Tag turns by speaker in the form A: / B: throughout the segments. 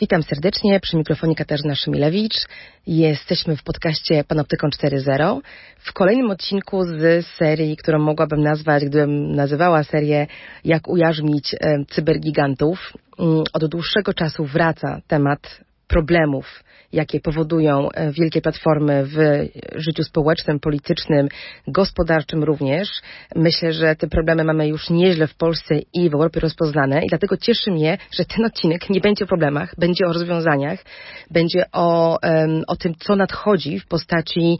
A: Witam serdecznie przy mikrofonie Katarzyna Szymilewicz. Jesteśmy w podcaście Panoptykon 4.0 w kolejnym odcinku z serii, którą mogłabym nazwać, gdybym nazywała serię Jak ujarzmić e, cybergigantów. Mm, od dłuższego czasu wraca temat problemów jakie powodują e, wielkie platformy w życiu społecznym, politycznym, gospodarczym również. Myślę, że te problemy mamy już nieźle w Polsce i w Europie rozpoznane i dlatego cieszy mnie, że ten odcinek nie będzie o problemach, będzie o rozwiązaniach, będzie o, o tym, co nadchodzi w postaci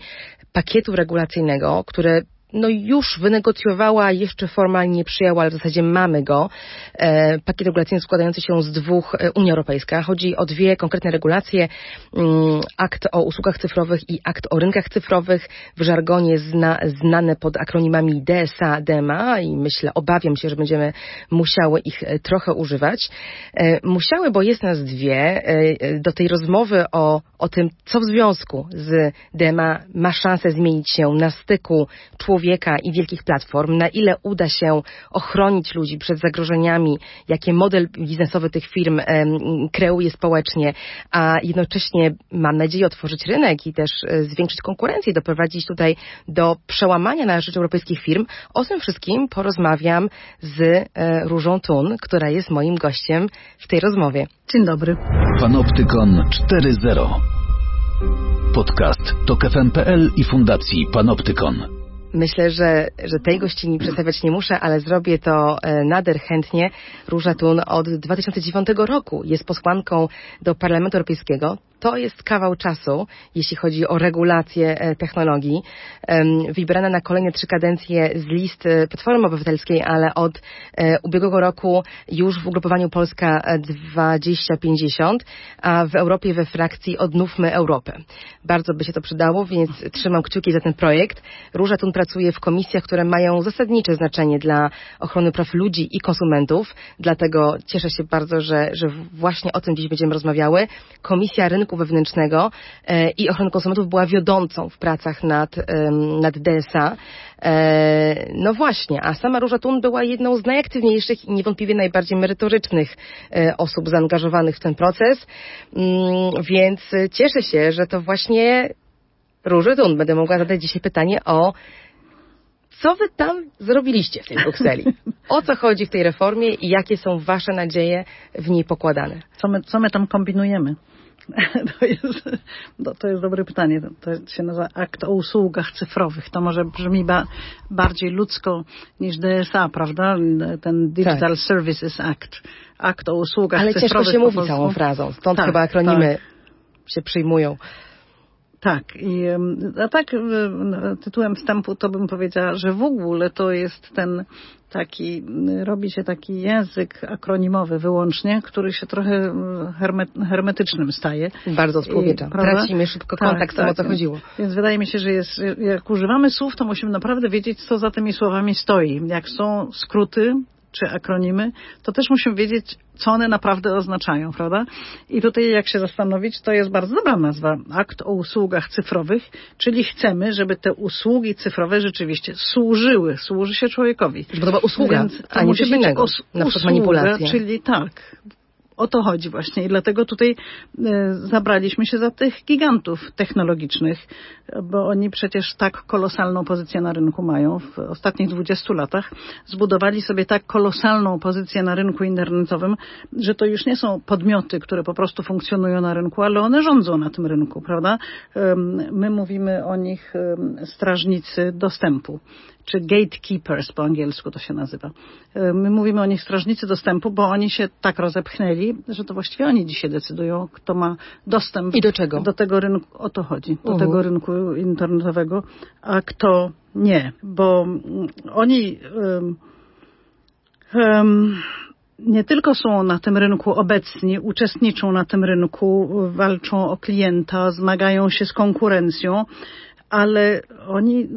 A: pakietu regulacyjnego, które no już wynegocjowała, jeszcze formalnie nie przyjęła, ale w zasadzie mamy go, e, pakiet regulacyjny składający się z dwóch e, Unia Europejska. Chodzi o dwie konkretne regulacje, mm, akt o usługach cyfrowych i akt o rynkach cyfrowych, w żargonie zna, znane pod akronimami DSA, DMA i myślę, obawiam się, że będziemy musiały ich e, trochę używać. E, musiały, bo jest nas dwie, e, do tej rozmowy o, o tym, co w związku z DMA ma szansę zmienić się na styku człowieka człowieka i wielkich platform, na ile uda się ochronić ludzi przed zagrożeniami, jakie model biznesowy tych firm kreuje społecznie, a jednocześnie mam nadzieję otworzyć rynek i też e, zwiększyć konkurencję, doprowadzić tutaj do przełamania na rzecz europejskich firm. O tym wszystkim porozmawiam z e, Różą Tun, która jest moim gościem w tej rozmowie.
B: Dzień dobry.
C: Panoptykon 4.0 Podcast TOK FM.pl i Fundacji Panoptykon.
A: Myślę, że, że tej gościni przedstawiać nie muszę, ale zrobię to e, nader chętnie. Róża Tun od 2009 roku jest posłanką do Parlamentu Europejskiego to jest kawał czasu, jeśli chodzi o regulację e, technologii. Wybrana na kolejne trzy kadencje z list e, Platformy Obywatelskiej, ale od e, ubiegłego roku już w ugrupowaniu Polska 2050, a w Europie we frakcji Odnówmy Europę. Bardzo by się to przydało, więc trzymam kciuki za ten projekt. Róża Tun pracuje w komisjach, które mają zasadnicze znaczenie dla ochrony praw ludzi i konsumentów, dlatego cieszę się bardzo, że, że właśnie o tym dziś będziemy rozmawiały. Komisja Rynku rynku wewnętrznego e, i ochrony konsumentów była wiodącą w pracach nad, nad DSA. E, no właśnie, a sama Róża Tun była jedną z najaktywniejszych i niewątpliwie najbardziej merytorycznych e, osób zaangażowanych w ten proces, mm, więc cieszę się, że to właśnie Róży Tun będę mogła zadać dzisiaj pytanie o co wy tam zrobiliście w tej Brukseli? O co chodzi w tej reformie i jakie są wasze nadzieje w niej pokładane?
B: Co my, co my tam kombinujemy? To jest, to jest dobre pytanie. To się nazywa akt o usługach cyfrowych. To może brzmi ba, bardziej ludzko niż DSA, prawda? Ten Digital tak. Services Act. Akt o usługach
A: Ale
B: cyfrowych.
A: Ale ciężko się mówi całą frazą. Stąd tak, chyba akronimy tak. się przyjmują.
B: Tak, i a tak tytułem wstępu to bym powiedziała, że w ogóle to jest ten taki, robi się taki język akronimowy wyłącznie, który się trochę hermetycznym staje.
A: Bardzo człowiecza. Tracimy szybko tak, kontakt, tak, o co chodziło.
B: Więc wydaje mi się, że jest, jak używamy słów, to musimy naprawdę wiedzieć, co za tymi słowami stoi. Jak są skróty, czy akronimy, to też musimy wiedzieć, co one naprawdę oznaczają, prawda? I tutaj, jak się zastanowić, to jest bardzo dobra nazwa. Akt o usługach cyfrowych, czyli chcemy, żeby te usługi cyfrowe rzeczywiście służyły, służy się człowiekowi.
A: Żeby to była usługa, Więc a nie musi być przykład manipulacja.
B: Czyli tak, o to chodzi właśnie i dlatego tutaj e, zabraliśmy się za tych gigantów technologicznych, bo oni przecież tak kolosalną pozycję na rynku mają. W ostatnich 20 latach zbudowali sobie tak kolosalną pozycję na rynku internetowym, że to już nie są podmioty, które po prostu funkcjonują na rynku, ale one rządzą na tym rynku, prawda? My mówimy o nich strażnicy dostępu czy gatekeepers po angielsku to się nazywa. E, my mówimy o nich strażnicy dostępu, bo oni się tak rozepchnęli, że to właściwie oni dzisiaj decydują, kto ma dostęp
A: I do, czego?
B: do tego rynku, o to chodzi, do uh -huh. tego rynku internetowego, a kto nie, bo oni um, um, nie tylko są na tym rynku obecni, uczestniczą na tym rynku, walczą o klienta, zmagają się z konkurencją, ale oni,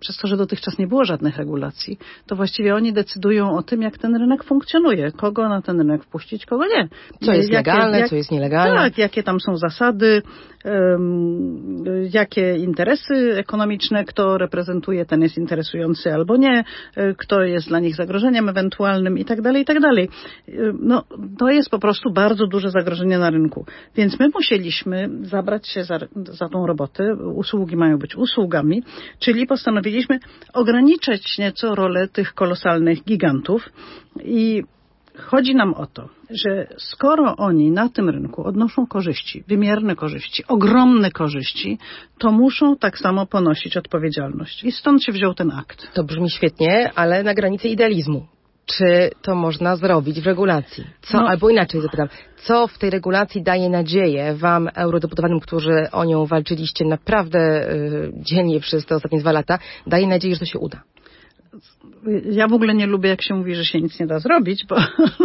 B: przez to, że dotychczas nie było żadnych regulacji, to właściwie oni decydują o tym, jak ten rynek funkcjonuje, kogo na ten rynek wpuścić, kogo nie.
A: Co jest jakie, legalne, jak, co jest nielegalne.
B: Tak, jakie tam są zasady, jakie interesy ekonomiczne, kto reprezentuje, ten jest interesujący albo nie, e, kto jest dla nich zagrożeniem ewentualnym i tak dalej, i tak dalej. E, no, to jest po prostu bardzo duże zagrożenie na rynku. Więc my musieliśmy zabrać się za, za tą robotę. Usługi mają być usługami, czyli postanowiliśmy ograniczyć nieco rolę tych kolosalnych gigantów i Chodzi nam o to, że skoro oni na tym rynku odnoszą korzyści, wymierne korzyści, ogromne korzyści, to muszą tak samo ponosić odpowiedzialność. I stąd się wziął ten akt.
A: To brzmi świetnie, ale na granicy idealizmu. Czy to można zrobić w regulacji? Co, no. albo inaczej zapytam, co w tej regulacji daje nadzieję Wam, eurodeputowanym, którzy o nią walczyliście naprawdę y, dziennie przez te ostatnie dwa lata, daje nadzieję, że to się uda?
B: Ja w ogóle nie lubię, jak się mówi, że się nic nie da zrobić, bo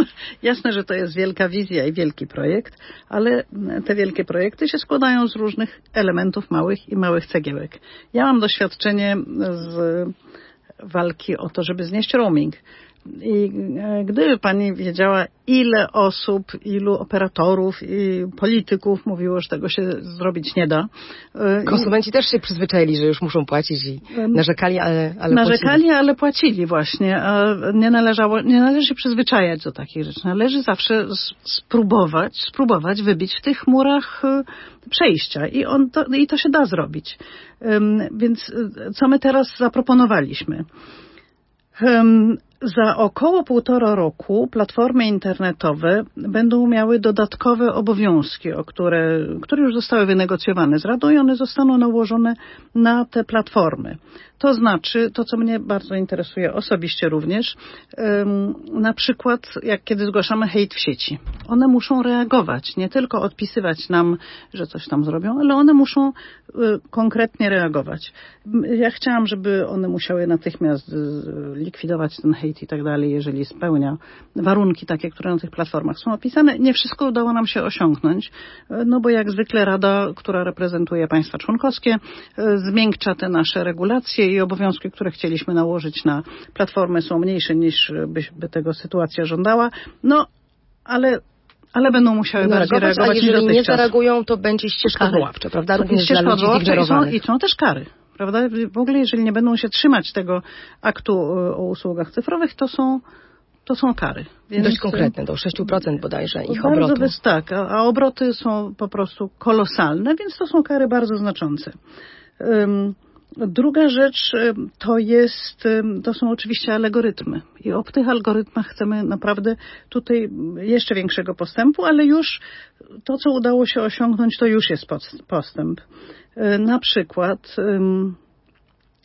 B: jasne, że to jest wielka wizja i wielki projekt, ale te wielkie projekty się składają z różnych elementów małych i małych cegiełek. Ja mam doświadczenie z walki o to, żeby znieść roaming. I e, gdyby pani wiedziała, ile osób, ilu operatorów i polityków mówiło, że tego się zrobić nie da.
A: E, Konsumenci I... też się przyzwyczaili, że już muszą płacić i narzekali, ale, ale
B: Narzekali,
A: płacili.
B: ale płacili właśnie. Nie należało, nie należy się przyzwyczajać do takich rzeczy. Należy zawsze spróbować, spróbować wybić w tych murach e, przejścia i, on to, i to się da zrobić. Więc co my teraz zaproponowaliśmy? Za około półtora roku platformy internetowe będą miały dodatkowe obowiązki, o które, które już zostały wynegocjowane z Radą i one zostaną nałożone na te platformy. To znaczy, to co mnie bardzo interesuje osobiście również, na przykład jak kiedy zgłaszamy hejt w sieci. One muszą reagować, nie tylko odpisywać nam, że coś tam zrobią, ale one muszą y, konkretnie reagować. Ja chciałam, żeby one musiały natychmiast y, likwidować ten hejt i tak dalej, jeżeli spełnia warunki takie, które na tych platformach są opisane. Nie wszystko udało nam się osiągnąć, no bo jak zwykle Rada, która reprezentuje państwa członkowskie, zmiękcza te nasze regulacje i obowiązki, które chcieliśmy nałożyć na platformę są mniejsze niż by, by tego sytuacja żądała. No, ale ale będą musiały no, bardziej reagować
A: a jeżeli nie zareagują, to będzie ścieżka odwoławcza, prawda?
B: Również ścieżka ludzi i są, i są też kary. Prawda? W ogóle, jeżeli nie będą się trzymać tego aktu e, o usługach cyfrowych, to są to są kary.
A: Więc Dość konkretne, do 6% bodajże ich
B: bardzo
A: obrotu.
B: Bez, tak, a, a obroty są po prostu kolosalne, więc to są kary bardzo znaczące. Um, Druga rzecz y, to jest, to są oczywiście algorytmy. I o tych algorytmach chcemy naprawdę tutaj jeszcze większego postępu, ale już to, co udało się osiągnąć, to już jest postęp. Y, na przykład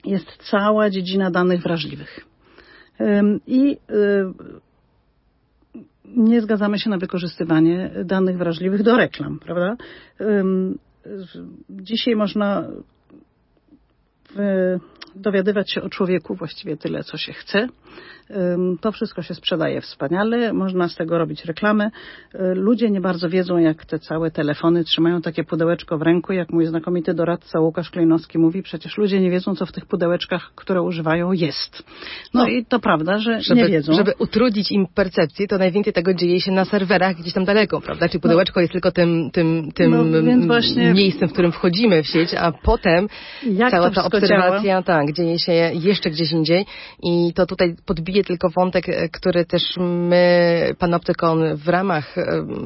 B: jest cała dziedzina danych wrażliwych. I nie zgadzamy się na wykorzystywanie danych wrażliwych do reklam, prawda? Dzisiaj można dowiadywać się o człowieku właściwie tyle, co się chce. To wszystko się sprzedaje wspaniale, można z tego robić reklamy. Ludzie nie bardzo wiedzą, jak te całe telefony trzymają takie pudełeczko w ręku, jak mój znakomity doradca Łukasz Klejnowski mówi, przecież ludzie nie wiedzą, co w tych pudełeczkach, które używają, jest. No, no i to prawda, że
A: żeby,
B: nie wiedzą.
A: Żeby utrudnić im percepcję, to najwięcej tego dzieje się na serwerach gdzieś tam daleko, prawda? Czyli pudełeczko no, jest tylko tym, tym, tym no, właśnie... miejscem, w którym wchodzimy w sieć, a potem jak cała ta obserwacja, działa? tak, dzieje się jeszcze gdzieś indziej i to tutaj podbija tylko wątek, e, który też my, Panoptykon, w ramach e,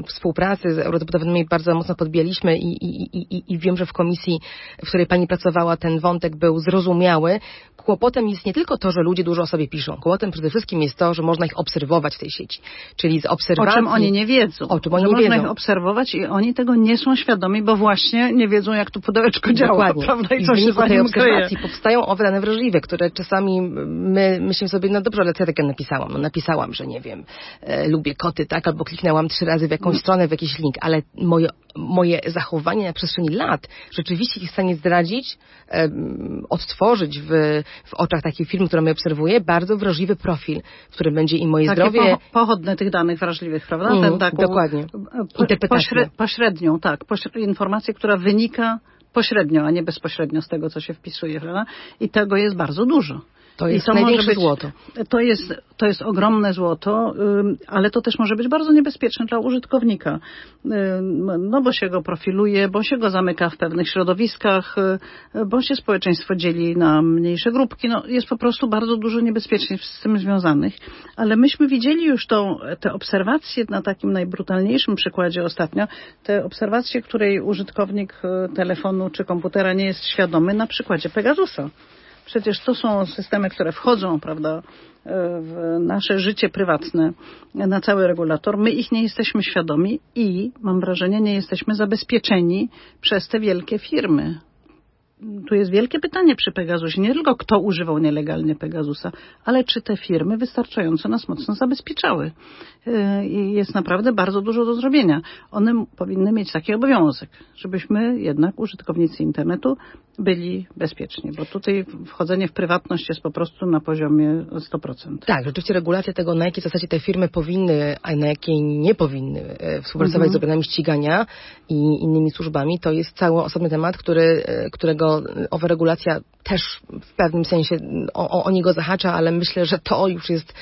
A: współpracy z eurodeputowanymi bardzo mocno podbijaliśmy i, i, i, i wiem, że w komisji, w której pani pracowała, ten wątek był zrozumiały. Kłopotem jest nie tylko to, że ludzie dużo o sobie piszą. Kłopotem przede wszystkim jest to, że można ich obserwować w tej sieci. Czyli z obserwacji...
B: O czym oni nie wiedzą.
A: O czym oni
B: nie
A: można
B: wiedzą. ich obserwować i oni tego nie są świadomi, bo właśnie nie wiedzą, jak to pudełeczko działa.
A: Dokładnie. Prawda? I, I co się za tej obserwacji kryje. powstają owe dane wrażliwe, które czasami my myślimy sobie, no dobrze, ale takiego napisałam? No napisałam, że nie wiem, e, lubię koty, tak? Albo kliknęłam trzy razy w jakąś no. stronę, w jakiś link, ale moje, moje zachowanie na przestrzeni lat rzeczywiście jest w stanie zdradzić, e, odtworzyć w, w oczach takiej firmy, która mnie obserwuje, bardzo wrażliwy profil, w którym będzie i moje
B: Takie
A: zdrowie...
B: Po, pochodne tych danych wrażliwych, prawda?
A: Mm, Ten taką, dokładnie.
B: Po, Interpretację. Pośrednią, tak. Pośred, informację, która wynika pośrednio, a nie bezpośrednio z tego, co się wpisuje, prawda? I tego jest bardzo dużo.
A: To jest
B: to
A: największe być, złoto.
B: To jest, to jest ogromne złoto, ale to też może być bardzo niebezpieczne dla użytkownika. No bo się go profiluje, bo się go zamyka w pewnych środowiskach, y, bo się społeczeństwo dzieli na mniejsze grupki. No, jest po prostu bardzo dużo niebezpieczeństw z tym związanych. Ale myśmy widzieli już tą, te obserwacje na takim najbrutalniejszym przykładzie ostatnio, te obserwacje, której użytkownik y, telefonu czy komputera nie jest świadomy na przykładzie Pegasusa. Przecież to są systemy, które wchodzą, prawda, w nasze życie prywatne na cały regulator. My ich nie jesteśmy świadomi i, mam wrażenie, nie jesteśmy zabezpieczeni przez te wielkie firmy tu jest wielkie pytanie przy Pegasusie. Nie tylko kto używał nielegalnie Pegasusa, ale czy te firmy wystarczająco nas mocno zabezpieczały. Y, I jest naprawdę bardzo dużo do zrobienia. One powinny mieć taki obowiązek, żebyśmy jednak użytkownicy internetu byli bezpieczni, bo tutaj wchodzenie w prywatność jest po prostu na poziomie 100%.
A: Tak, rzeczywiście regulacja tego, na jakiej zasadzie te firmy powinny, a na jakiej nie powinny e, współpracować mhm. z organami ścigania i innymi służbami, to jest cały osobny temat, który, e, którego owa regulacja też w pewnym sensie o, o niego zahacza, ale myślę, że to już jest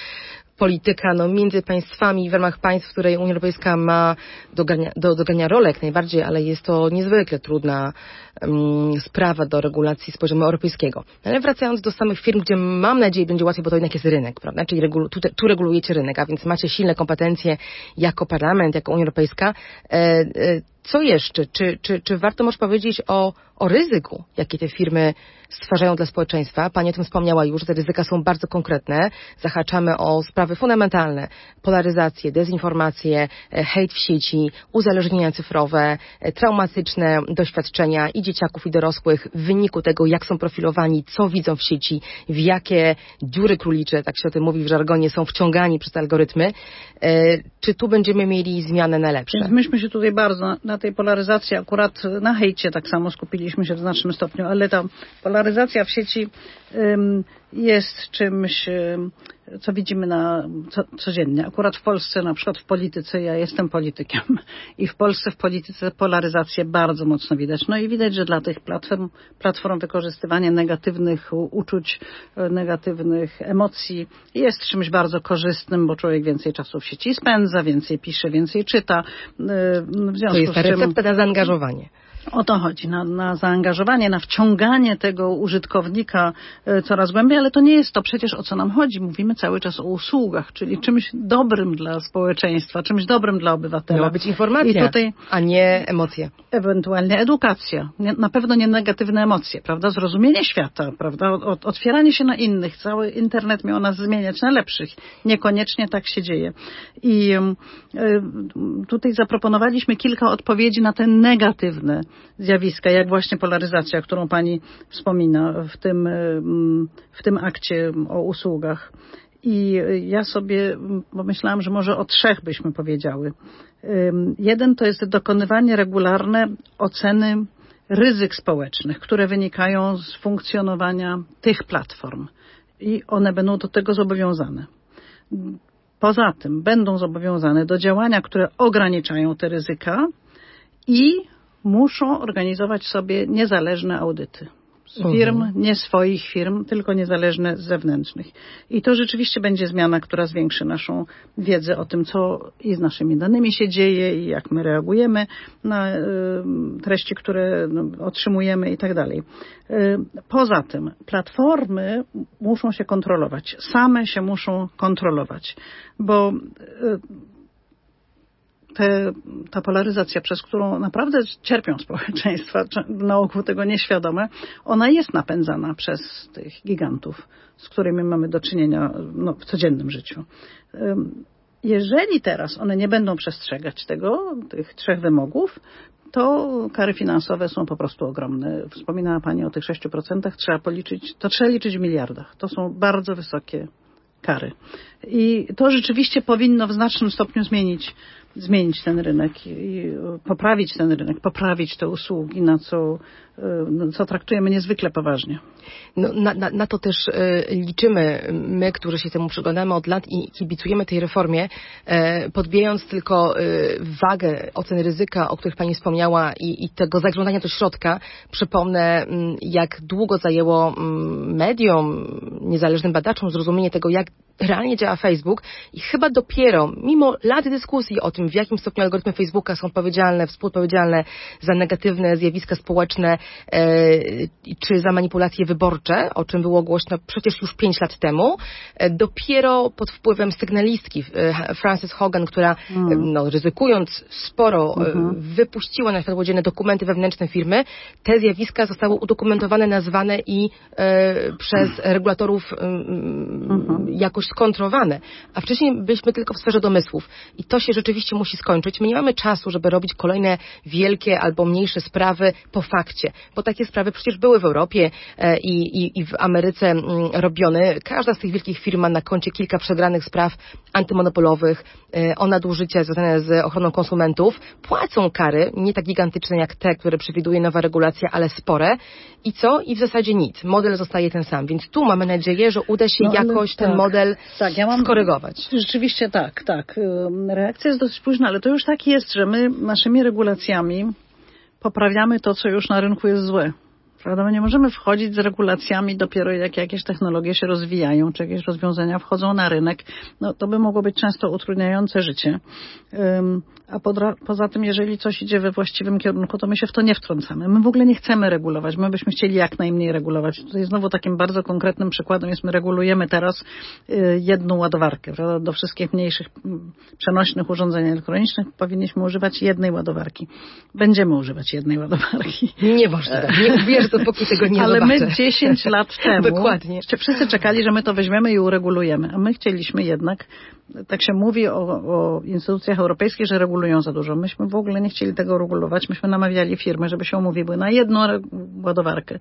A: polityka no, między państwami w ramach państw, w której Unia Europejska ma do, do dogania rolę jak najbardziej, ale jest to niezwykle trudna um, sprawa do regulacji z poziomu europejskiego. Ale wracając do samych firm, gdzie mam nadzieję będzie łatwiej, bo to jednak jest rynek, prawda? Czyli tu, tu, regulujecie rynek, a więc macie silne kompetencje jako parlament, jako Unia Europejska. E, e, co jeszcze? Czy, czy, czy warto może powiedzieć o, o ryzyku, jakie te firmy stwarzają dla społeczeństwa? Pani o tym wspomniała już, te ryzyka są bardzo konkretne. Zahaczamy o sprawy fundamentalne. Polaryzację, dezinformację, e, hejt w sieci, uzależnienia cyfrowe, e, traumatyczne doświadczenia i dzieciaków i dorosłych w wyniku tego, jak są profilowani, co widzą w sieci, w jakie dziury królicze, tak się o tym mówi w żargonie, są wciągani przez algorytmy. E, czy tu będziemy mieli zmianę na lepsze?
B: Myśmy się tutaj bardzo na tej polaryzacji, akurat na hejcie tak samo skupiliśmy się w znacznym stopniu, ale ta polaryzacja w sieci jest czymś, co widzimy na, co, codziennie. Akurat w Polsce, na przykład w polityce, ja jestem politykiem i w Polsce w polityce polaryzację bardzo mocno widać. No i widać, że dla tych platform, platform wykorzystywanie negatywnych uczuć, negatywnych emocji jest czymś bardzo korzystnym, bo człowiek więcej czasu w sieci spędza, więcej pisze, więcej czyta.
A: W związku to jest ta recepta na zaangażowanie.
B: O to chodzi, na, na, zaangażowanie, na wciąganie tego użytkownika e, coraz głębiej, ale to nie jest to przecież o co nam chodzi. Mówimy cały czas o usługach, czyli czymś dobrym dla społeczeństwa, czymś dobrym dla obywatela.
A: Miała być informacja, tutaj, a nie emocje.
B: Ewentualnie edukacja. Nie, na pewno nie negatywne emocje, prawda? Zrozumienie świata, prawda? otwieranie się na innych. Cały internet miał nas zmieniać na lepszych. Niekoniecznie tak się dzieje. I y, tutaj zaproponowaliśmy kilka odpowiedzi na te negatywne zjawiska, jak właśnie polaryzacja, którą Pani wspomina w tym, w tym akcie o usługach. I ja sobie pomyślałam, że może o trzech byśmy powiedziały. Jeden to jest dokonywanie regularne oceny ryzyk społecznych, które wynikają z funkcjonowania tych platform i one będą do tego zobowiązane. Poza tym będą zobowiązane do działania, które ograniczają te ryzyka i muszą organizować sobie niezależne audyty. Z mhm. firm, nie swoich firm, tylko niezależne z zewnętrznych. I to rzeczywiście będzie zmiana, która zwiększy naszą wiedzę o tym, co i z naszymi danymi się dzieje i jak my reagujemy na y, treści, które no, otrzymujemy i tak dalej. Y, poza tym platformy muszą się kontrolować. Same się muszą kontrolować, bo y, te, ta polaryzacja, przez którą naprawdę cierpią społeczeństwa, na ogół tego nieświadome, ona jest napędzana przez tych gigantów, z którymi mamy do czynienia no, w codziennym życiu. Jeżeli teraz one nie będą przestrzegać tego, tych trzech wymogów, to kary finansowe są po prostu ogromne. Wspominała Pani o tych 6%, trzeba policzyć, to trzeba liczyć w miliardach. To są bardzo wysokie kary. I to rzeczywiście powinno w znacznym stopniu zmienić zmienić ten rynek i poprawić ten rynek, poprawić te usługi, na co, co traktujemy niezwykle poważnie.
A: No, na, na, na, to też y, liczymy my, którzy się temu przyglądamy od lat i kibicujemy tej reformie, y, podbijając tylko y, wagę ocen ryzyka, o których Pani wspomniała i, i tego zaglądania do środka. Przypomnę, jak długo zajęło mediom, niezależnym badaczom zrozumienie tego, jak realnie działa Facebook i chyba dopiero, mimo lat dyskusji o tym, w jakim stopniu algorytmy Facebooka są odpowiedzialne, współodpowiedzialne za negatywne zjawiska społeczne e, czy za manipulacje wyborcze, o czym było głośno przecież już pięć lat temu, e, dopiero pod wpływem sygnalistki e, Frances Hogan, która mm. no, ryzykując sporo mm-hmm. wypuściła na światło dzienne dokumenty wewnętrzne firmy, te zjawiska zostały udokumentowane, nazwane i e, przez regulatorów mm-hmm. jakoś skontrowane, a wcześniej byliśmy tylko w sferze domysłów. I to się rzeczywiście musi skończyć. My nie mamy czasu, żeby robić kolejne wielkie albo mniejsze sprawy po fakcie, bo takie sprawy przecież były w Europie e, i, i, i w Ameryce mm, robione. Każda z tych wielkich firm ma na koncie kilka przegranych spraw antymonopolowych e, o nadużycia związane z ochroną konsumentów. Płacą kary, nie tak gigantyczne jak te, które przewiduje nowa regulacja, ale spore. I co? I w zasadzie nic. Model zostaje ten sam. Więc tu mamy nadzieję, że uda się no, jakoś ten tak. model tak, ja mam, skorygować.
B: Rzeczywiście tak, tak. Reakcja jest dosyć późna, ale to już tak jest, że my naszymi regulacjami poprawiamy to, co już na rynku jest złe. Prawda? My nie możemy wchodzić z regulacjami dopiero jak jakieś technologie się rozwijają, czy jakieś rozwiązania wchodzą na rynek. No, to by mogło być często utrudniające życie. Um, a podra, poza tym, jeżeli coś idzie we właściwym kierunku, to my się w to nie wtrącamy. My w ogóle nie chcemy regulować. My byśmy chcieli jak najmniej regulować. Tutaj znowu takim bardzo konkretnym przykładem jest, my regulujemy teraz y, jedną ładowarkę. Prawda? Do wszystkich mniejszych przenośnych urządzeń elektronicznych powinniśmy używać jednej ładowarki. Będziemy używać jednej ładowarki.
A: Nie można. Nie uwierzę, dopóki tego nie
B: Ale
A: zobaczę.
B: my 10 lat temu
A: Dokładnie.
B: wszyscy czekali, że my to weźmiemy i uregulujemy. A my chcieliśmy jednak, tak się mówi o, o instytucjach europejskich, że regulują za dużo. Myśmy w ogóle nie chcieli tego regulować. Myśmy namawiali firmy, żeby się umówiły na jedną ładowarkę.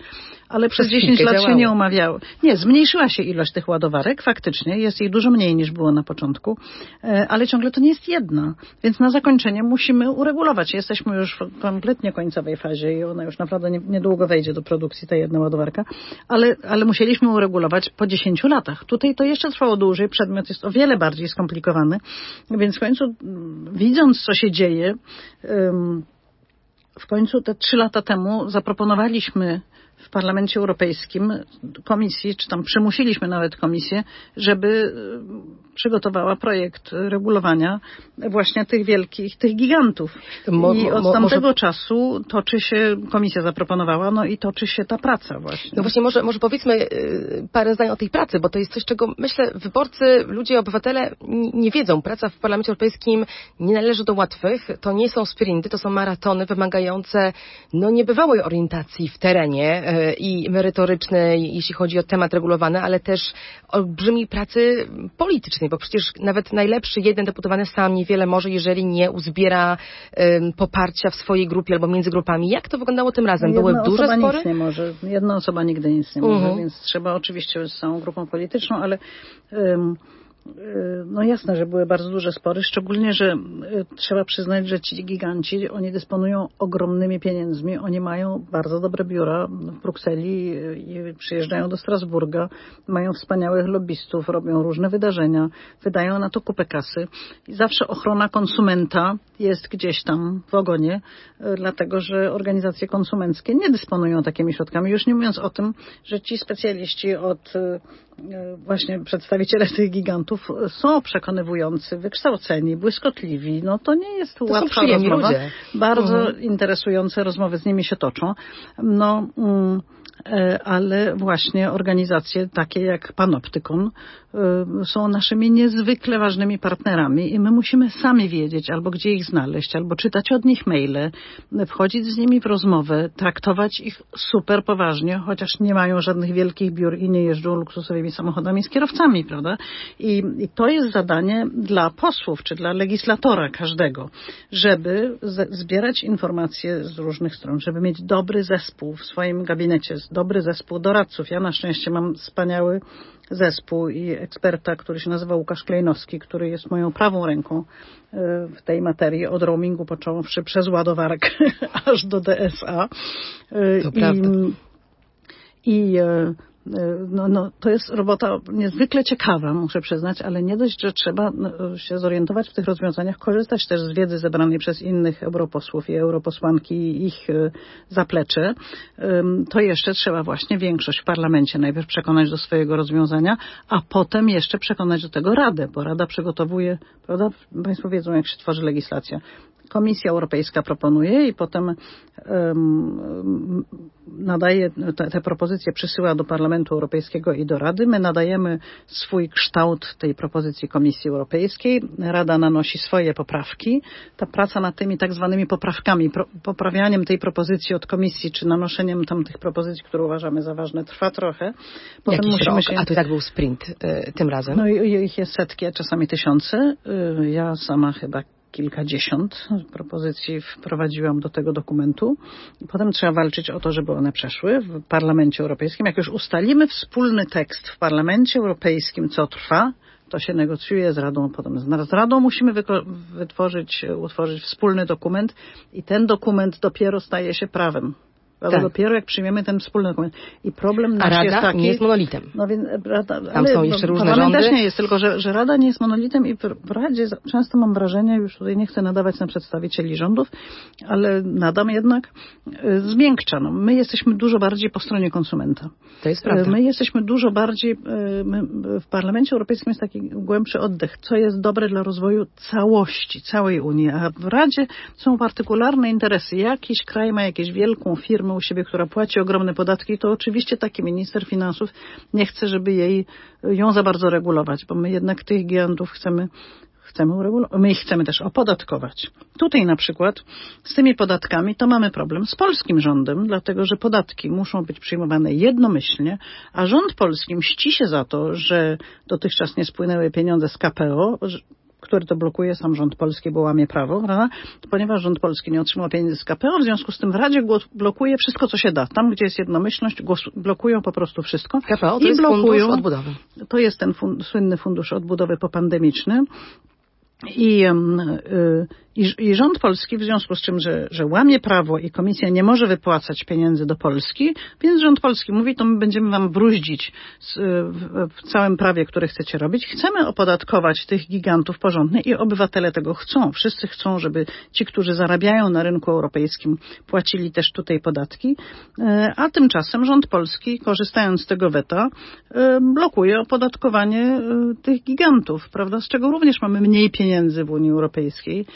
B: Ale przez 10 lat działało. się nie umawiały. Nie, zmniejszyła się ilość tych ładowarek, faktycznie. Jest ich dużo mniej niż było na początku. E, ale ciągle to nie jest jedna. Więc na zakończenie musimy uregulować. Jesteśmy już w kompletnie końcowej fazie i ona już naprawdę niedługo wejdzie do produkcji, ta jedna ładowarka. Ale, ale musieliśmy uregulować po 10 latach. Tutaj to jeszcze trwało dłużej. Przedmiot jest o wiele bardziej skomplikowany. Więc w końcu widząc, co się dzieje, w końcu te trzy lata temu zaproponowaliśmy w Parlamencie Europejskim komisji, czy tam przymusiliśmy nawet komisję, żeby e, przygotowała projekt regulowania właśnie tych wielkich, tych gigantów. Mo, I od mo, tamtego może... czasu toczy się, komisja zaproponowała, no i toczy się ta praca właśnie.
A: No właśnie, może, może powiedzmy e, parę zdań o tej pracy, bo to jest coś, czego myślę wyborcy, ludzie, obywatele nie wiedzą. Praca w Parlamencie Europejskim nie należy do łatwych, to nie są sprinty, to są maratony wymagające no niebywałej orientacji w terenie, i merytoryczny, jeśli chodzi o temat regulowany, ale też olbrzymiej pracy politycznej, bo przecież nawet najlepszy jeden deputowany sam niewiele może, jeżeli nie uzbiera poparcia w swojej grupie albo między grupami. Jak to wyglądało tym razem?
B: Były
A: Jedna duże
B: osoba
A: spory?
B: Nic nie może. Jedna osoba nigdy nic nie może, uh mhm. -huh. więc trzeba oczywiście z całą grupą polityczną, ale um, E, no jasne, że były bardzo duże spory, szczególnie, że e, trzeba przyznać, że ci giganci, oni dysponują ogromnymi pieniędzmi, oni mają bardzo dobre biura w Brukseli i przyjeżdżają do Strasburga, mają wspaniałych lobbystów, robią różne wydarzenia, wydają na to kupę kasy. I zawsze ochrona konsumenta jest gdzieś tam w ogonie, dlatego, że organizacje konsumenckie nie dysponują takimi środkami, już nie mówiąc o tym, że ci specjaliści od właśnie przedstawiciele tych gigantów są przekonywujący, wykształceni, błyskotliwi. No to nie jest
A: to
B: łatwa rozmowa. Ludzie. Bardzo mhm. interesujące rozmowy z nimi się toczą. No, mm, e, ale właśnie organizacje takie jak Panoptykon Y, są naszymi niezwykle ważnymi partnerami i my musimy sami wiedzieć albo gdzie ich znaleźć, albo czytać od nich maile, wchodzić z nimi w rozmowę, traktować ich super poważnie, chociaż nie mają żadnych wielkich biur i nie jeżdżą luksusowymi samochodami z kierowcami, prawda? I, I, to jest zadanie dla posłów, czy dla legislatora każdego, żeby zbierać informacje z różnych stron, żeby mieć dobry zespół w swoim gabinecie, dobry zespół doradców. Ja na szczęście mam wspaniały zespół i eksperta, który się nazywa Łukasz Klejnowski, który jest moją prawą ręką e, w tej materii, od roamingu począwszy przez ładowarkę aż do DSA.
A: E, to I, prawda.
B: I e, no, no, to jest robota niezwykle ciekawa, muszę przyznać, ale nie dość, że trzeba no, się zorientować w tych rozwiązaniach, korzystać też z wiedzy zebranej przez innych europosłów i europosłanki i ich e, zaplecze, to jeszcze trzeba właśnie większość w parlamencie najpierw przekonać do swojego rozwiązania, a potem jeszcze przekonać do tego Radę, bo Rada przygotowuje, prawda, Państwo wiedzą jak się tworzy legislacja. Komisja Europejska proponuje i potem um, nadaje te, te, propozycje, przysyła do Parlamentu Europejskiego i do Rady. My nadajemy swój kształt tej propozycji Komisji Europejskiej. Rada nanosi swoje poprawki. Ta praca nad tymi tak zwanymi poprawkami, pro, poprawianiem tej propozycji od Komisji, czy nanoszeniem tam tych propozycji, które uważamy za ważne, trwa trochę.
A: Potem Jakiś musimy rok, się... a to tak był sprint y, tym razem?
B: No i, ich jest setki, a czasami tysiące. Y, ja sama chyba kilkadziesiąt propozycji wprowadziłam do tego dokumentu. Potem trzeba walczyć o to, żeby one przeszły w Parlamencie Europejskim. Jak już ustalimy wspólny tekst w Parlamencie Europejskim, co trwa, to się negocjuje z Radą, potem z Radą musimy wytworzyć, utworzyć wspólny dokument i ten dokument dopiero staje się prawem tak. dopiero jak przyjmiemy ten wspólny dokument. I problem nasz
A: A Rada
B: jest taki...
A: nie jest monolitem.
B: No więc Rada,
A: Tam ale, są jeszcze różne rządy.
B: też nie jest, tylko że, że Rada nie jest monolitem i w Radzie często mam wrażenie, już tutaj nie chcę nadawać na przedstawicieli rządów, ale nadam jednak, y, zmiękcza. No, my jesteśmy dużo bardziej po stronie konsumenta.
A: To jest prawda.
B: My jesteśmy dużo bardziej, my, w Parlamencie Europejskim jest taki głębszy oddech, co jest dobre dla rozwoju całości, całej Unii, a w Radzie są partykularne interesy. Jakiś kraj ma jakieś wielką firmę, firmy u siebie, która płaci ogromne podatki, to oczywiście taki minister finansów nie chce, żeby jej, ją za bardzo regulować, bo my jednak tych gigantów chcemy chcemy. My ich chcemy też opodatkować. Tutaj na przykład z tymi podatkami to mamy problem z polskim rządem, dlatego że podatki muszą być przyjmowane jednomyślnie, a rząd polski mści się za to, że dotychczas nie spłynęły pieniądze z KPO, który to blokuje sam rząd polski, bo łamie prawo, prawda? Ponieważ rząd polski nie otrzymał pieniędzy z KPO, w związku z tym w Radzie blokuje wszystko, co się da. Tam, gdzie jest jednomyślność, blokują po prostu wszystko.
A: KPO to I jest blokują, fundusz odbudowy.
B: To jest ten słynny fundusz odbudowy popandemiczny. I, y, i, I, rząd polski, w związku z czym, że, że łamie prawo i komisja nie może wypłacać pieniędzy do Polski, więc rząd polski mówi, to my będziemy wam bruździć w, w, całym prawie, które chcecie robić. Chcemy opodatkować tych gigantów porządnie i obywatele tego chcą. Wszyscy chcą, żeby ci, którzy zarabiają na rynku europejskim, płacili też tutaj podatki, e, a tymczasem rząd polski, korzystając z tego weta, e, blokuje opodatkowanie tych gigantów, prawda, z czego również mamy mniej pieniędzy w Unii Europejskiej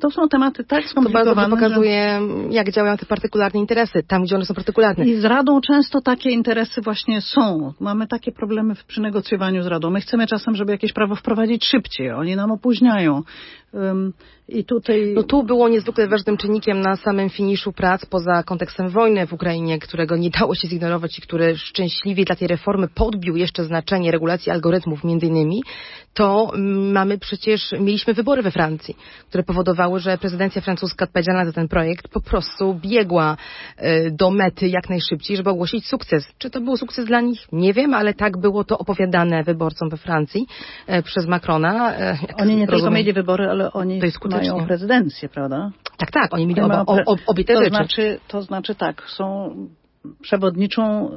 B: to są tematy tak skomplikowane.
A: To bardzo pokazuje, że... jak działają te partykularne interesy, tam gdzie one są partykularne.
B: I z Radą często takie interesy właśnie są. Mamy takie problemy przy negocjowaniu z Radą. My chcemy czasem, żeby jakieś prawo wprowadzić szybciej. Oni nam opóźniają. I tutaj...
A: No tu było niezwykle ważnym czynnikiem na samym finiszu prac, poza kontekstem wojny w Ukrainie, którego nie dało się zignorować i który szczęśliwie dla tej reformy podbił jeszcze znaczenie regulacji algorytmów między innymi, to mamy przecież, mieliśmy wybory we Francji, które powodowały, że prezydencja francuska odpowiedzialna za ten projekt po prostu biegła e, do mety jak najszybciej, żeby ogłosić sukces. Czy to był sukces dla nich? Nie wiem, ale tak było to opowiadane wyborcom we Francji e, przez Macrona.
B: E, Oni nie rozumiem. tylko mieli wybory, ale oni mają prezydencję, prawda?
A: Tak, tak, oni mieli oba, o, obie te
B: to
A: rzeczy.
B: Znaczy, to znaczy tak, są przewodniczą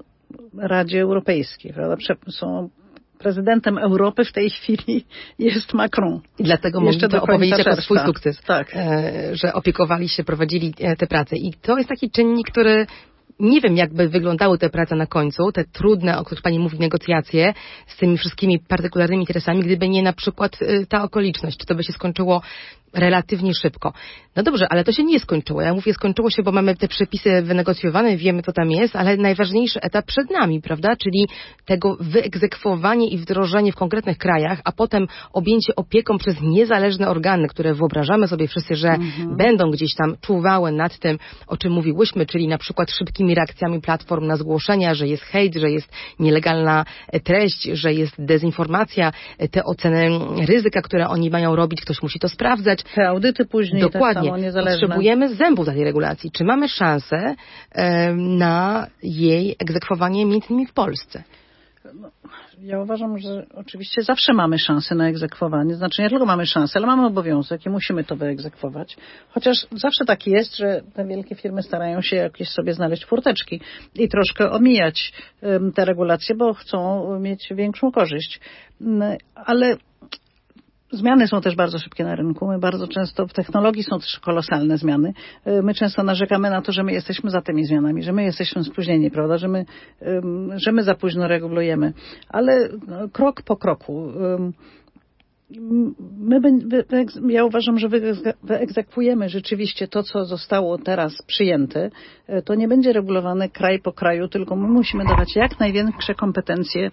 B: Radzie Europejskiej, prawda? Prze są prezydentem Europy w tej chwili jest Macron.
A: I dlatego Jeszcze to opowiedzieć jako swój sukces,
B: tak.
A: E, że opiekowali się, prowadzili e, te prace. I to jest taki czynnik, który nie wiem, jakby wyglądały te prace na końcu, te trudne, o których Pani mówi, negocjacje z tymi wszystkimi partykularnymi interesami, gdyby nie na przykład y, ta okoliczność. Czy to by się skończyło relatywnie szybko. No dobrze, ale to się nie skończyło. Ja mówię, skończyło się, bo mamy te przepisy wynegocjowane, wiemy, co tam jest, ale najważniejszy etap przed nami, prawda? Czyli tego wyegzekwowanie i wdrożenie w konkretnych krajach, a potem objęcie opieką przez niezależne organy, które wyobrażamy sobie wszyscy, że mhm. będą gdzieś tam czuwały nad tym, o czym mówiłyśmy, czyli na przykład szybkimi reakcjami platform na zgłoszenia, że jest hejt, że jest nielegalna treść, że jest dezinformacja, te oceny ryzyka, które oni mają robić, ktoś musi to sprawdzać.
B: Te audyty później
A: tak Dokładnie. tak samo Potrzebujemy zębów dla tej regulacji. Czy mamy szansę e, na jej egzekwowanie między innymi w Polsce?
B: No, ja uważam, że oczywiście zawsze mamy szansę na egzekwowanie. Znaczy nie tylko mamy szansę, ale mamy obowiązek i musimy to wyegzekwować. Chociaż zawsze tak jest, że te wielkie firmy starają się jakieś sobie znaleźć furteczki i troszkę omijać te regulacje, bo chcą mieć większą korzyść. Ale Zmiany są też bardzo szybkie na rynku. My bardzo często w technologii są też kolosalne zmiany. Y, my często narzekamy na to, że my jesteśmy za tymi zmianami, że my jesteśmy spóźnieni, prawda, że my, że my za późno regulujemy. Ale no, krok po kroku my, ja uważam, że wyegzekwujemy rzeczywiście to, co zostało teraz przyjęte. E, to nie będzie regulowane kraj po kraju, tylko my musimy dawać jak największe kompetencje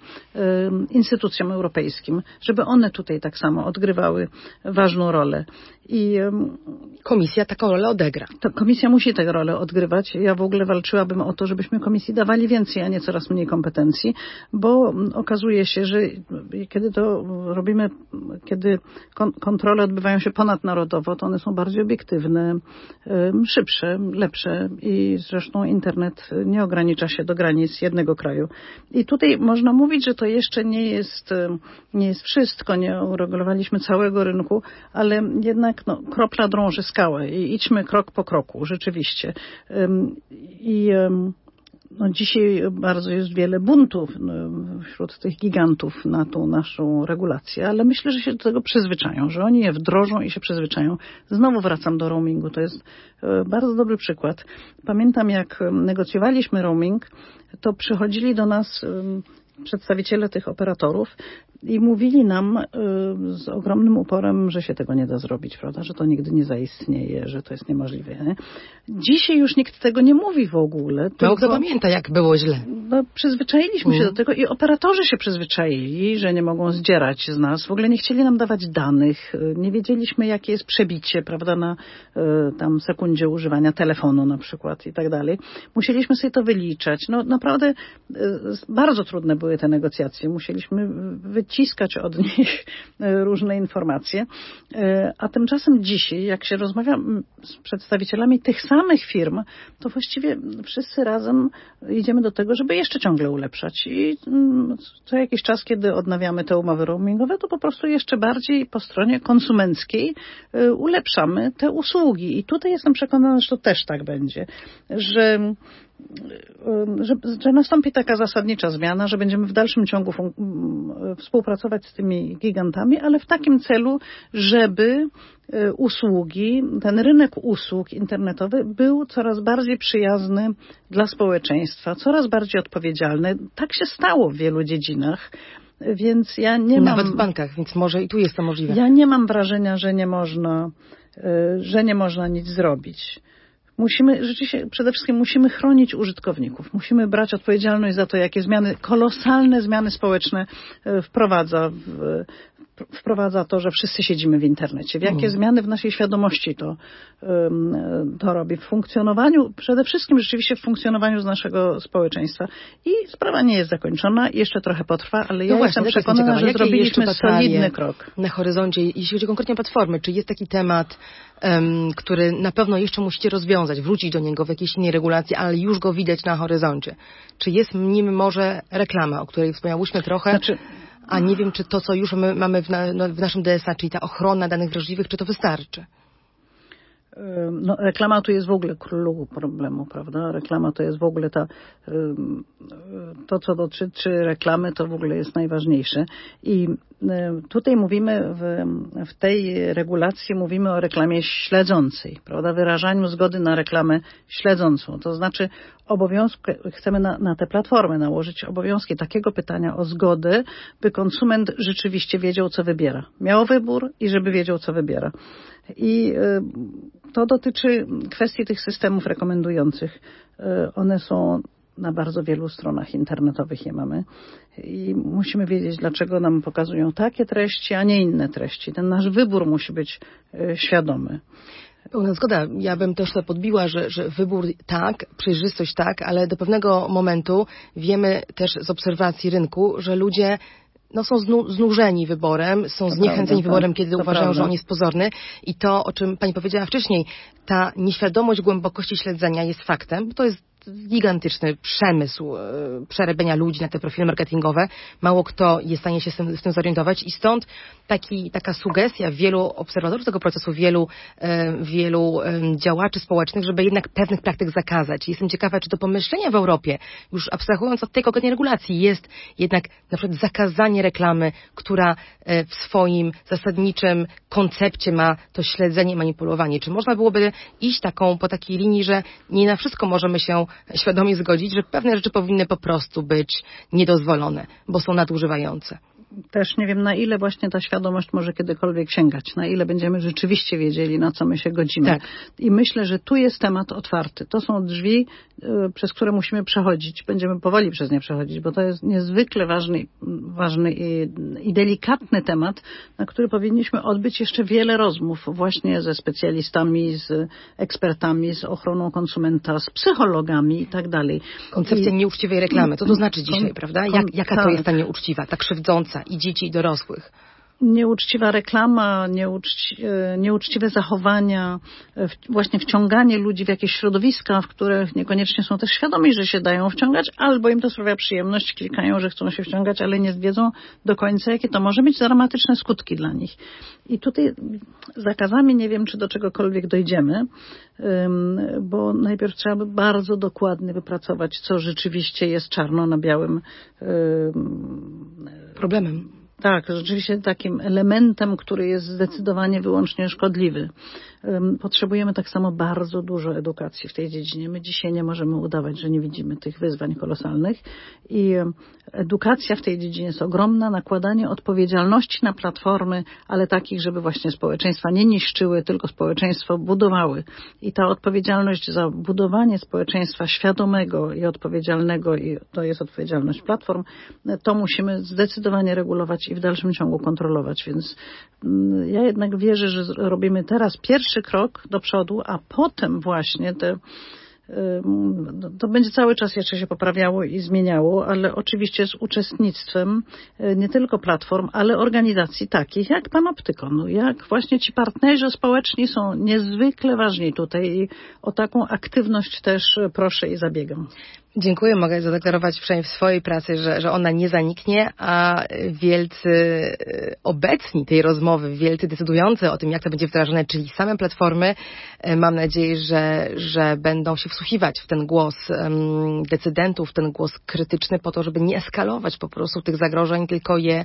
B: instytucjom europejskim, żeby one tutaj tak samo odgrywały ważną rolę.
A: I komisja taką rolę odegra.
B: Komisja musi tę rolę odgrywać. Ja w ogóle walczyłabym o to, żebyśmy komisji dawali więcej, a nie coraz mniej kompetencji, bo okazuje się, że kiedy to robimy, kiedy kontrole odbywają się ponadnarodowo, to one są bardziej obiektywne, szybsze, lepsze i zresztą internet nie ogranicza się do granic jednego kraju. I tutaj można mówić, że to jeszcze nie jest, nie jest wszystko, nie uregulowaliśmy całego rynku, ale jednak jednak no, kropla drąży skałę i idźmy krok po kroku, rzeczywiście. I no, dzisiaj bardzo jest wiele buntów no, wśród tych gigantów na tą naszą regulację, ale myślę, że się do tego przyzwyczają, że oni je wdrożą i się przyzwyczają. Znowu wracam do roamingu, to jest e, bardzo dobry przykład. Pamiętam, jak negocjowaliśmy roaming, to przychodzili do nas przedstawiciele tych operatorów i mówili nam y, z ogromnym uporem, że się tego nie da zrobić, prawda? Że to nigdy nie zaistnieje, że to jest niemożliwe. Nie? Dzisiaj już nikt tego nie mówi w ogóle.
A: Mało kto pamięta, jak było źle.
B: No, przyzwyczailiśmy mm. się do tego i operatorzy się przyzwyczaili, że nie mogą zdzierać z nas. W ogóle nie chcieli nam dawać danych. Nie wiedzieliśmy, jakie jest przebicie, prawda, na y, tam sekundzie używania telefonu na przykład i tak dalej. Musieliśmy sobie to wyliczać. No naprawdę y, bardzo trudne były te negocjacje. Musieliśmy wyciągnąć wyciskać od nich e, różne informacje. E, a tymczasem dzisiaj, jak się rozmawia z przedstawicielami tych samych firm, to właściwie wszyscy razem idziemy do tego, żeby jeszcze ciągle ulepszać. I co jakiś czas, kiedy odnawiamy te umowy roamingowe, to po prostu jeszcze bardziej po stronie konsumenckiej e, ulepszamy te usługi. I tutaj jestem przekonana, że to też tak będzie, że że, że nastąpi taka zasadnicza zmiana, że będziemy w dalszym ciągu współpracować z tymi gigantami, ale w takim celu, żeby e, usługi, ten rynek usług internetowy był coraz bardziej przyjazny dla społeczeństwa, coraz bardziej odpowiedzialny. Tak się stało w wielu dziedzinach. Więc ja nie
A: Nawet
B: mam.
A: w bankach, więc może i tu jest to możliwe.
B: Ja nie mam wrażenia, że nie można, e, że nie można nic zrobić musimy rzeczywiście przede wszystkim musimy chronić użytkowników. Musimy brać odpowiedzialność za to, jakie zmiany, kolosalne zmiany społeczne e, wprowadza w, wprowadza to, że wszyscy siedzimy w internecie. W jakie mm. zmiany w naszej świadomości to, to robi. W funkcjonowaniu, przede wszystkim rzeczywiście w funkcjonowaniu z naszego społeczeństwa. I sprawa nie jest zakończona, jeszcze trochę potrwa, ale no ja właśnie, jestem przekonana, że zrobiliśmy solidny krok.
A: Na horyzoncie, jeśli chodzi konkretnie o platformy, czy jest taki temat, um, który na pewno jeszcze musicie rozwiązać, wrócić do niego w jakiejś innej regulacji, ale już go widać na horyzoncie? Czy jest nim może reklama, o której wspomniałyśmy trochę? Znaczy, a nie wiem, czy to, co już my mamy w, na, no, w naszym DSA, czyli ta ochrona danych wrażliwych, czy to wystarczy?
B: No, reklama tu jest w ogóle królu problemu, prawda? Reklama to jest w ogóle ta, to co dotyczy reklamy, to w ogóle jest najważniejsze. I Tutaj mówimy w, w tej regulacji mówimy o reklamie śledzącej, prawda? Wyrażaniu zgody na reklamę śledzącą. To znaczy obowiązku, chcemy na, na te platformy nałożyć obowiązki takiego pytania o zgodę, by konsument rzeczywiście wiedział, co wybiera. Miał wybór i żeby wiedział, co wybiera. I to dotyczy kwestii tych systemów rekomendujących. One są na bardzo wielu stronach internetowych je mamy i musimy wiedzieć, dlaczego nam pokazują takie treści, a nie inne treści. Ten nasz wybór musi być e, świadomy.
A: Pełna zgoda. Ja bym też to podbiła, że, że wybór tak, przejrzystość tak, ale do pewnego momentu wiemy też z obserwacji rynku, że ludzie no, są znu, znużeni wyborem, są zniechęceni prawda, wyborem, tak. kiedy uważają, prawda. że on jest pozorny. I to, o czym Pani powiedziała wcześniej, ta nieświadomość głębokości śledzenia jest faktem, bo to jest gigantyczny przemysł e, przerabiania ludzi na te profile marketingowe. Mało kto jest w stanie się z tym, z tym zorientować i stąd taki, taka sugestia wielu obserwatorów tego procesu, wielu, e, wielu działaczy społecznych, żeby jednak pewnych praktyk zakazać. Jestem ciekawa, czy to pomyślenie w Europie, już abstrahując od tej konkretnej regulacji, jest jednak na przykład zakazanie reklamy, która e, w swoim zasadniczym koncepcie ma to śledzenie, manipulowanie. Czy można byłoby iść taką, po takiej linii, że nie na wszystko możemy się świadomie zgodzić, że pewne rzeczy powinny po prostu być niedozwolone, bo są nadużywające
B: też nie wiem, na ile właśnie ta świadomość może kiedykolwiek sięgać, na ile będziemy rzeczywiście wiedzieli, na co my się godzimy. Tak. I myślę, że tu jest temat otwarty. To są drzwi, y, przez które musimy przechodzić. Będziemy powoli przez nie przechodzić, bo to jest niezwykle ważny, ważny i, i delikatny temat, na który powinniśmy odbyć jeszcze wiele rozmów właśnie ze specjalistami, z ekspertami, z ochroną konsumenta, z psychologami i tak dalej.
A: Koncepcja I, nieuczciwej reklamy. Co to znaczy dzisiaj, prawda? Jak, jaka to tak. jest ta nieuczciwa, ta krzywdząca? I dzieci, i dorosłych
B: nieuczciwa reklama, nieuczci, e, nieuczciwe zachowania, e, właśnie wciąganie ludzi w jakieś środowiska, w których niekoniecznie są też świadomi, że się dają wciągać, albo im to sprawia przyjemność, klikają, że chcą się wciągać, ale nie wiedzą do końca, jakie to może mieć dramatyczne skutki dla nich. I tutaj zakazami nie wiem, czy do czegokolwiek dojdziemy, bo najpierw trzeba by bardzo dokładnie wypracować, co rzeczywiście jest czarno na białym
A: problemem
B: tak, rzeczywiście takim elementem, który jest zdecydowanie wyłącznie szkodliwy. Potrzebujemy tak samo bardzo dużo edukacji w tej dziedzinie. My dzisiaj nie możemy udawać, że nie widzimy tych wyzwań kolosalnych i edukacja w tej dziedzinie jest ogromna, nakładanie odpowiedzialności na platformy, ale takich, żeby właśnie społeczeństwa nie niszczyły, tylko społeczeństwo budowały. I ta odpowiedzialność za budowanie społeczeństwa świadomego i odpowiedzialnego, i to jest odpowiedzialność platform, to musimy zdecydowanie regulować i w dalszym ciągu kontrolować. Więc mm, ja jednak wierzę, że robimy teraz pierwszy krok do przodu, a potem właśnie te to będzie cały czas jeszcze się poprawiało i zmieniało, ale oczywiście z uczestnictwem e, nie tylko platform, ale organizacji takich jak Panoptykon, jak właśnie ci partnerzy społeczni są niezwykle ważni tutaj i o taką aktywność też proszę i zabiegam.
A: Dziękuję. Mogę zadeklarować przynajmniej w swojej pracy, że, że ona nie zaniknie, a wielcy e, obecni tej rozmowy, wielcy decydujący o tym, jak to będzie wdrażane, czyli same platformy, e, mam nadzieję, że, że będą się wsłuchiwać w ten głos decydentów, ten głos krytyczny po to, żeby nie eskalować po prostu tych zagrożeń, tylko je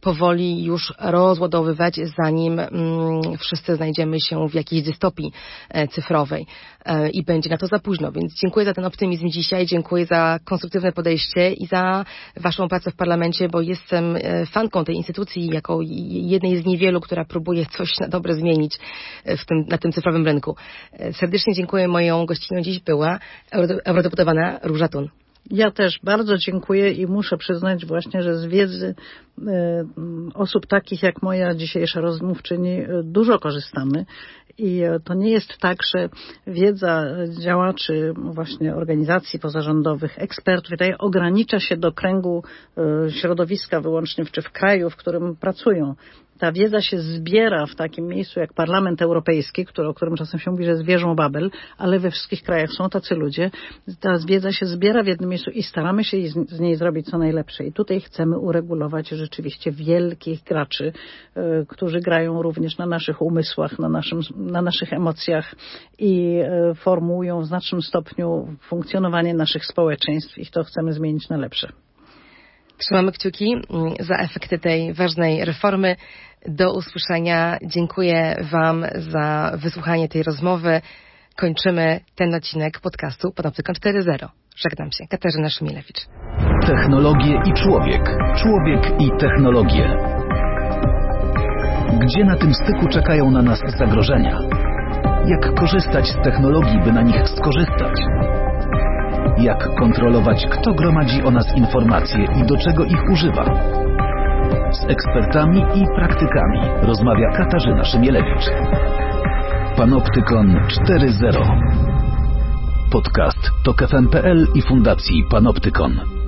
A: powoli już rozładowywać, zanim mm, wszyscy znajdziemy się w jakiejś dystopii e, cyfrowej e, i będzie na to za późno. Więc dziękuję za ten optymizm dzisiaj, dziękuję za konstruktywne podejście i za Waszą pracę w parlamencie, bo jestem e, fanką tej instytucji jako jednej z niewielu, która próbuje coś na dobre zmienić w tym, na tym cyfrowym rynku. Serdecznie dziękuję. Moją gościnią dziś była eurodeputowana Róża Tun.
B: Ja też bardzo dziękuję i muszę przyznać właśnie, że z wiedzy e, osób takich jak moja dzisiejsza rozmówczyni e, dużo korzystamy. I e, to nie jest tak, że wiedza działaczy właśnie organizacji pozarządowych, ekspertów tutaj ogranicza się do kręgu środowiska wyłącznie czy w kraju, w którym pracują ta wiedza się zbiera w takim miejscu jak Parlament Europejski, który, o którym czasem się mówi, że jest wieżą Babel, ale we wszystkich krajach są tacy ludzie. Ta wiedza się zbiera w jednym miejscu i staramy się z niej zrobić co najlepsze. I tutaj chcemy uregulować rzeczywiście wielkich graczy, y, którzy grają również na naszych umysłach, na, naszym, na naszych emocjach i y, formułują w znacznym stopniu funkcjonowanie naszych społeczeństw i to chcemy zmienić na lepsze.
A: Trzymamy kciuki mm, za efekty tej ważnej reformy. Do usłyszenia. Dziękuję Wam za wysłuchanie tej rozmowy. Kończymy ten odcinek podcastu Panoptykon 4.0. Żegnam się. Katarzyna Szymilewicz.
C: Technologie i człowiek. Człowiek i technologie. Gdzie na tym styku czekają na nas zagrożenia? Jak korzystać z technologii, by na nich skorzystać? Jak kontrolować, kto gromadzi o nas informacje i do czego ich używa? Z ekspertami i praktykami rozmawia Katarzyna Szymielewicz. Panoptykon 4.0 Podcast to KFM.pl i Fundacji Panoptykon.